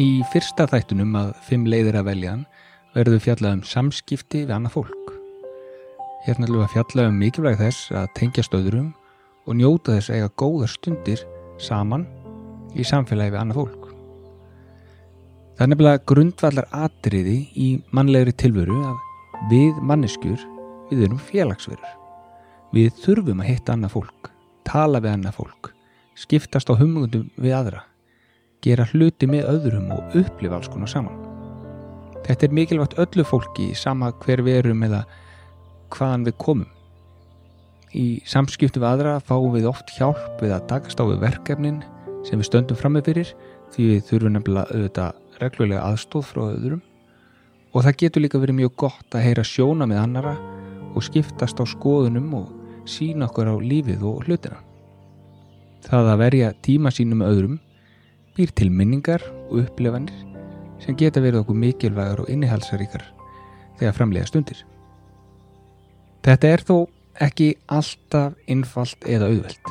Í fyrsta þættunum að fimm leiðir að veljan verður fjallað um samskipti við annað fólk. Hérna ætlum við að fjalla um mikilvæg þess að tengja stöðurum og njóta þess að eiga góðar stundir saman í samfélagi við annað fólk. Það er nefnilega grundvallar atriði í mannlegri tilveru að við manneskjur við erum félagsverður. Við þurfum að hitta annað fólk, tala við annað fólk, skiptast á humgundum við aðra gera hluti með öðrum og upplifa alls konar saman. Þetta er mikilvægt öllu fólki sama hver við erum eða hvaðan við komum. Í samskiptu við aðra fáum við oft hjálp við að takast á við verkefnin sem við stöndum fram með fyrir því við þurfum nefnilega auðvitað reglulega aðstóð frá öðrum og það getur líka verið mjög gott að heyra sjóna með annara og skiptast á skoðunum og sína okkur á lífið og hlutina. Það að verja tíma sínum öðrum býr til minningar og upplefanir sem geta verið okkur mikilvægar og innihalsaríkar þegar framlega stundir. Þetta er þó ekki alltaf innfalt eða auðvelt.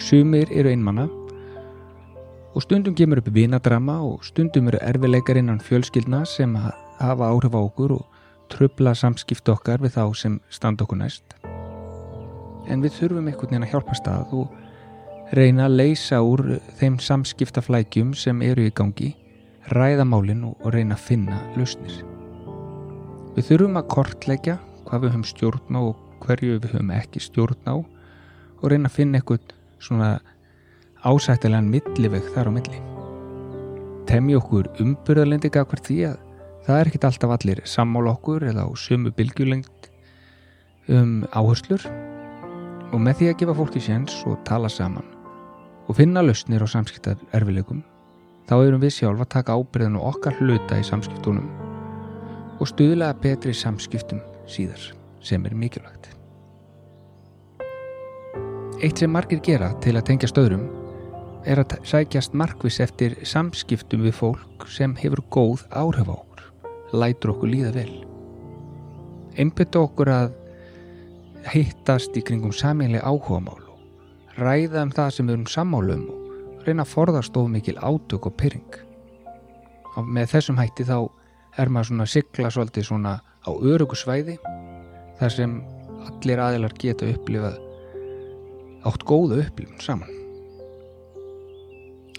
Sumir eru einmanna og stundum gemur upp vinadrama og stundum eru erfileikar innan fjölskyldna sem hafa áhrif á okkur og tröfla samskipt okkar við þá sem standa okkur næst. En við þurfum einhvern veginn að hjálpa stað og reyna að leysa úr þeim samskiptaflækjum sem eru í gangi, ræða málinn og reyna að finna lausnir. Við þurfum að kortleggja hvað við höfum stjórn á og hverju við höfum ekki stjórn á og reyna að finna eitthvað svona ásættilegan millivegg þar á milli. Temja okkur umbyrðalendi gafkvært því að það er ekkit alltaf allir sammál okkur eða á sömu bylgjulengt um áherslur og með því að gefa fólki séns og tala saman og finna lausnir á samskiptar erfileikum þá erum við sjálf að taka ábyrðan og okkar hluta í samskiptunum og stuðlega betri samskiptum síðar sem er mikilvægt. Eitt sem margir gera til að tengja stöðrum er að sækjast markvis eftir samskiptum við fólk sem hefur góð áhrif á okkur, lætur okkur líða vel. Einbytta okkur að hittast í kringum samíli áhugamál ræða um það sem við erum sammálum og reyna að forðast of mikil átök og pyrring. Og með þessum hætti þá er maður svona sigla svolítið svona á örugusvæði þar sem allir aðilar geta upplifað átt góða upplifun saman.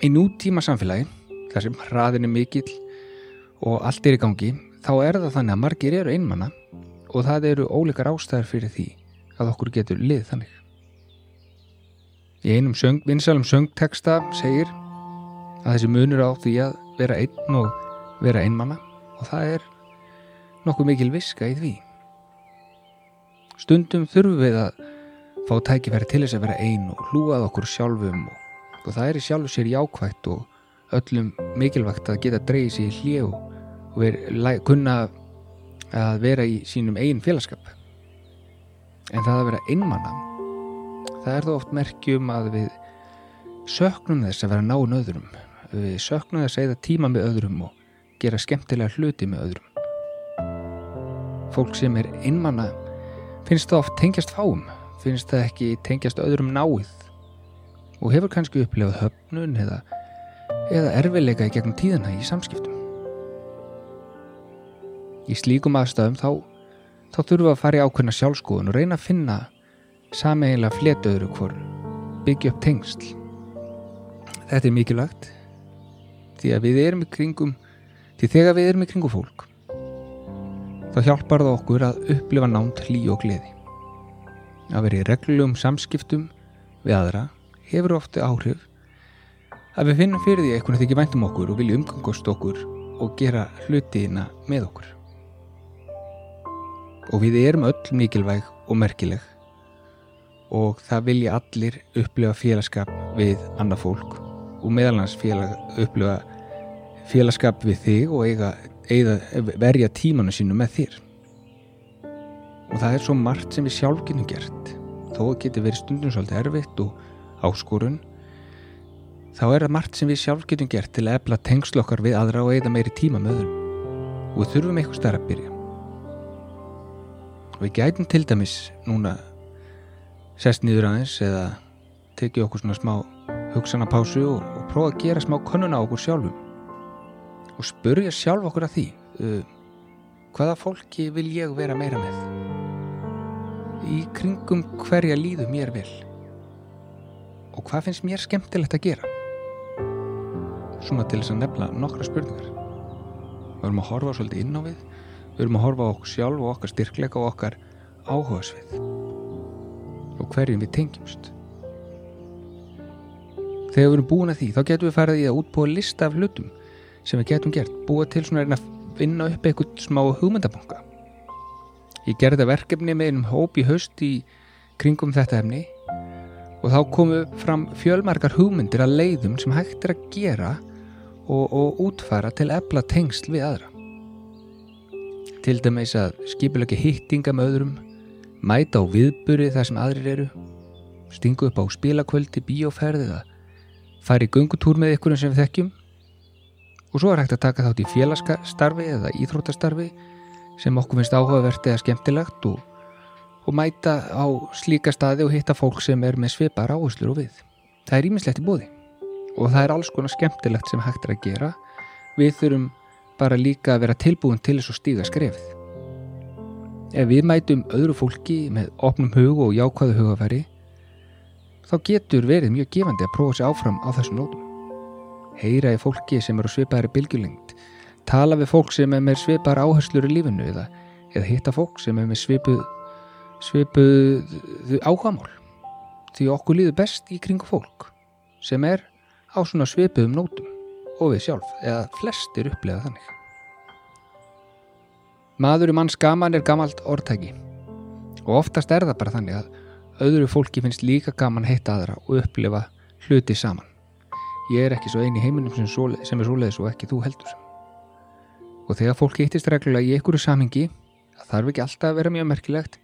Í nútíma samfélagi, þar sem hraðin er mikill og allt er í gangi, þá er það þannig að margir eru einmanna og það eru ólíkar ástæðar fyrir því að okkur getur lið þannig. Í einum söng, vinsalum söngteksta segir að þessi munur á því að vera einn og vera einmanna og það er nokkuð mikil viska í því. Stundum þurfum við að fá tækifæri til þess að vera einn og hlúað okkur sjálfum og, og það er í sjálfu sér jákvægt og öllum mikilvægt að geta dreyið sér í hlið og, og ver, kunna að vera í sínum einn félagskap. En það að vera einmanna það er þó oft merkjum að við söknum þess að vera náinn öðrum. Við söknum þess að eða tíma með öðrum og gera skemmtilega hluti með öðrum. Fólk sem er innmanna finnst það oft tengjast fáum finnst það ekki tengjast öðrum náið og hefur kannski upplefað höfnun eða, eða erfileika í gegnum tíðina í samskiptum. Í slíkum aðstæðum þá þá þurfum við að fara í ákveðna sjálfskoðun og reyna að finna sameiginlega fletöðru hvor byggja upp tengsl. Þetta er mikilvægt því að við erum í kringum því þegar við erum í kringum fólk þá hjálpar það okkur að upplifa nánt hlý og gleði. Að vera í reglum samskiptum við aðra hefur ofti áhrif. Að við finnum fyrir því að eitthvað þykir væntum okkur og vilja umgangast okkur og gera hlutina með okkur og við erum öll mikilvæg og merkileg. Og það vilja allir upplifa félagskap við annað fólk. Og meðalans félag, upplifa félagskap við þig og eiga, eiga, verja tímanu sínu með þér. Og það er svo margt sem við sjálf getum gert. Þó getur verið stundum svolítið erfitt og áskorun þá er það margt sem við sjálf getum gert til að efla tengslokkar við aðra og eiga meiri tíma með öðrum og við þurfum eitthvað starf að byrja við gætum til dæmis núna sest nýður aðeins eða tekið okkur svona smá hugsanapásu og, og prófa að gera smá konuna á okkur sjálfum. Og spurja sjálf okkur að því uh, hvaða fólki vil ég vera meira með? Í kringum hverja líðu mér vil og hvað finnst mér skemmtilegt að gera? Svona til þess að nefna nokkra spurningar. Við erum að horfa svolítið inn á við við erum að horfa á okkur sjálf og okkar styrkleika og okkar áhugasvið. Og hverjum við tengjumst. Þegar við erum búin að því þá getum við farið í að útbúa lista af hlutum sem við getum gert. Búa til svona að finna upp eitthvað smá hugmyndabanka ég gerði þetta verkefni með einum hóp í haust í kringum þetta efni. Og þá komu fram fjölmarkar hugmyndir að leiðum sem hægt er að gera og, og útfara til ebla tengsl við aðra til dæmis að skipilöki hittinga með öðrum mæta á viðburi þar sem aðrir eru stingu upp á spilakvöldi bíóferðið að fara í gungutúr með ykkur sem við þekkjum og svo er hægt að taka þátt í félagsstarfi eða íþróttastarfi sem okkur finnst áhugavert eða skemmtilegt og, og mæta á slíka staði og hitta fólk sem er með svipar áherslur og við. Það er ímislegt í bóði og það er alls konar skemmtilegt sem hægt er að gera. Við þurfum bara líka að vera tilbúin til þess að stíga skrefið. Ef við mætum öðru fólki með opnum hug og jákvæðu hugafæri þá getur verið mjög gefandi að prófa sér áfram á þessum nótum heyra í fólki sem eru svipaðari bylgjulengt, tala við fólk sem er með svipaðar áherslur í lífinu eða, eða hitta fólk sem er með svipuð, svipuð áhagamál. Því okkur líður best í kringu fólk sem er á svona svipuðum nótum og við sjálf, eða flestir upplega þannig. Maður í manns gaman er gamalt orðtæki. Og oftast er það bara þannig að öðru fólki finnst líka gaman heita aðra og upplifa hluti saman. Ég er ekki svo eini heiminum sem, sem er svoleiðis og ekki þú heldur. Og þegar fólk hittist reglulega í einhverju samingi það þarf ekki alltaf að vera mjög merkilegt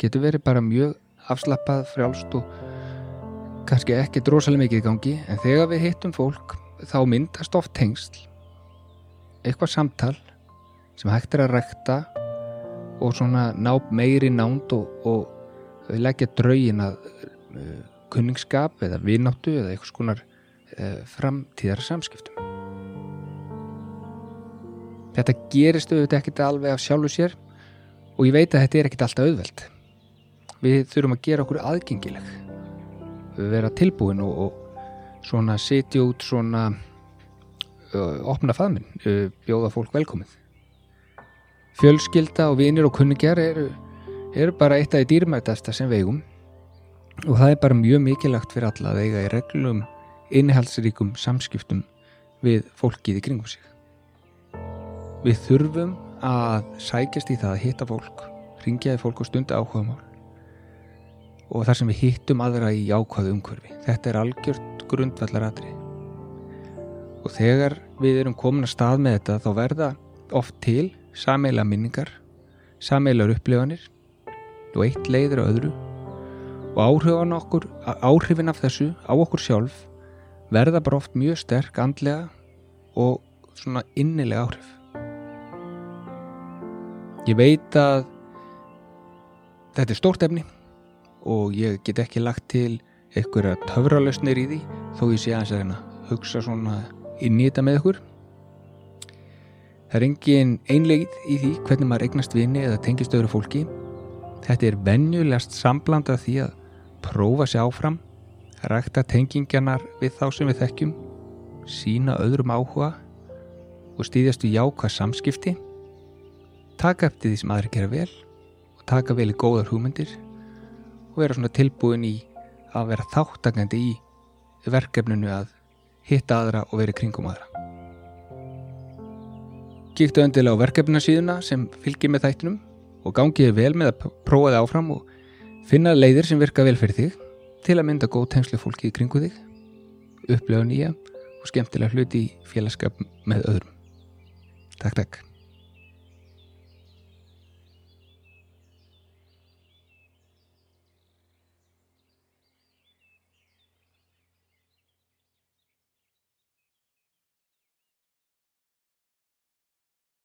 getur verið bara mjög afslappað, frjálst og kannski ekki drosalega mikið í gangi en þegar við hittum fólk þá myndast oft tengsl eitthvað samtal sem hægt er að rekta og svona ná meiri nánd og, og leggja draugin að uh, kunningsskap eða vinnáttu eða eitthvað skonar uh, framtíðar samskiptum. Þetta gerist auðvitað ekkert alveg af sjálfu sér og ég veit að þetta er ekkert alltaf auðvelt. Við þurfum að gera okkur aðgengileg, við vera tilbúin og, og svona setja út svona uh, opna faðminn, uh, bjóða fólk velkomið. Fjölskylda og vinir og kunningjar eru, eru bara eitt af því dýrmætasta sem vegum og það er bara mjög mikilvægt fyrir alla að eiga í reglum innihaldsríkum samskiptum við fólkið í kringum sig. Við þurfum að sækjast í það að hitta fólk, ringjaði fólk og stunda áhugamál og þar sem við hittum aðra í ákvaðu umhverfi. Þetta er algjört grundvallaratri. Og þegar við erum komin að stað með þetta þá verða oft til sameila minningar, sameilar upplifanir og eitt leiður á öðru og áhrifin af þessu á okkur sjálf verða bara oft mjög sterk andlega og svona innilega áhrif. Ég veit að þetta er stórt efni og ég get ekki lagt til einhverja töfralösnir í því þó ég sé aðeins að hérna hugsa svona í þetta með ykkur. Það er engin einlegið í því hvernig maður eignast vini eða tengist öðru fólki. Þetta er venjulegast samblandað því að prófa sér áfram rækta tengingjanar við þá sem við þekkjum, sína öðrum áhuga og stýðjast við jákvæð samskipti, taka eftir því sem aðri gera vel og taka vel í góðar hugmyndir og vera svona tilbúin í að vera þáttakandi í verkefninu að hitta aðra og vera kringum aðra. Kíktu öndilega á verkefnina síðuna sem fylgir með þættinum og gangiði vel með að prófa það áfram og finna leiðir sem virka vel fyrir þig til að mynda góð tengslu fólki í kringu þig, upplega nýja og skemmtilega hluti í félagskap með öðrum. Takk, takk.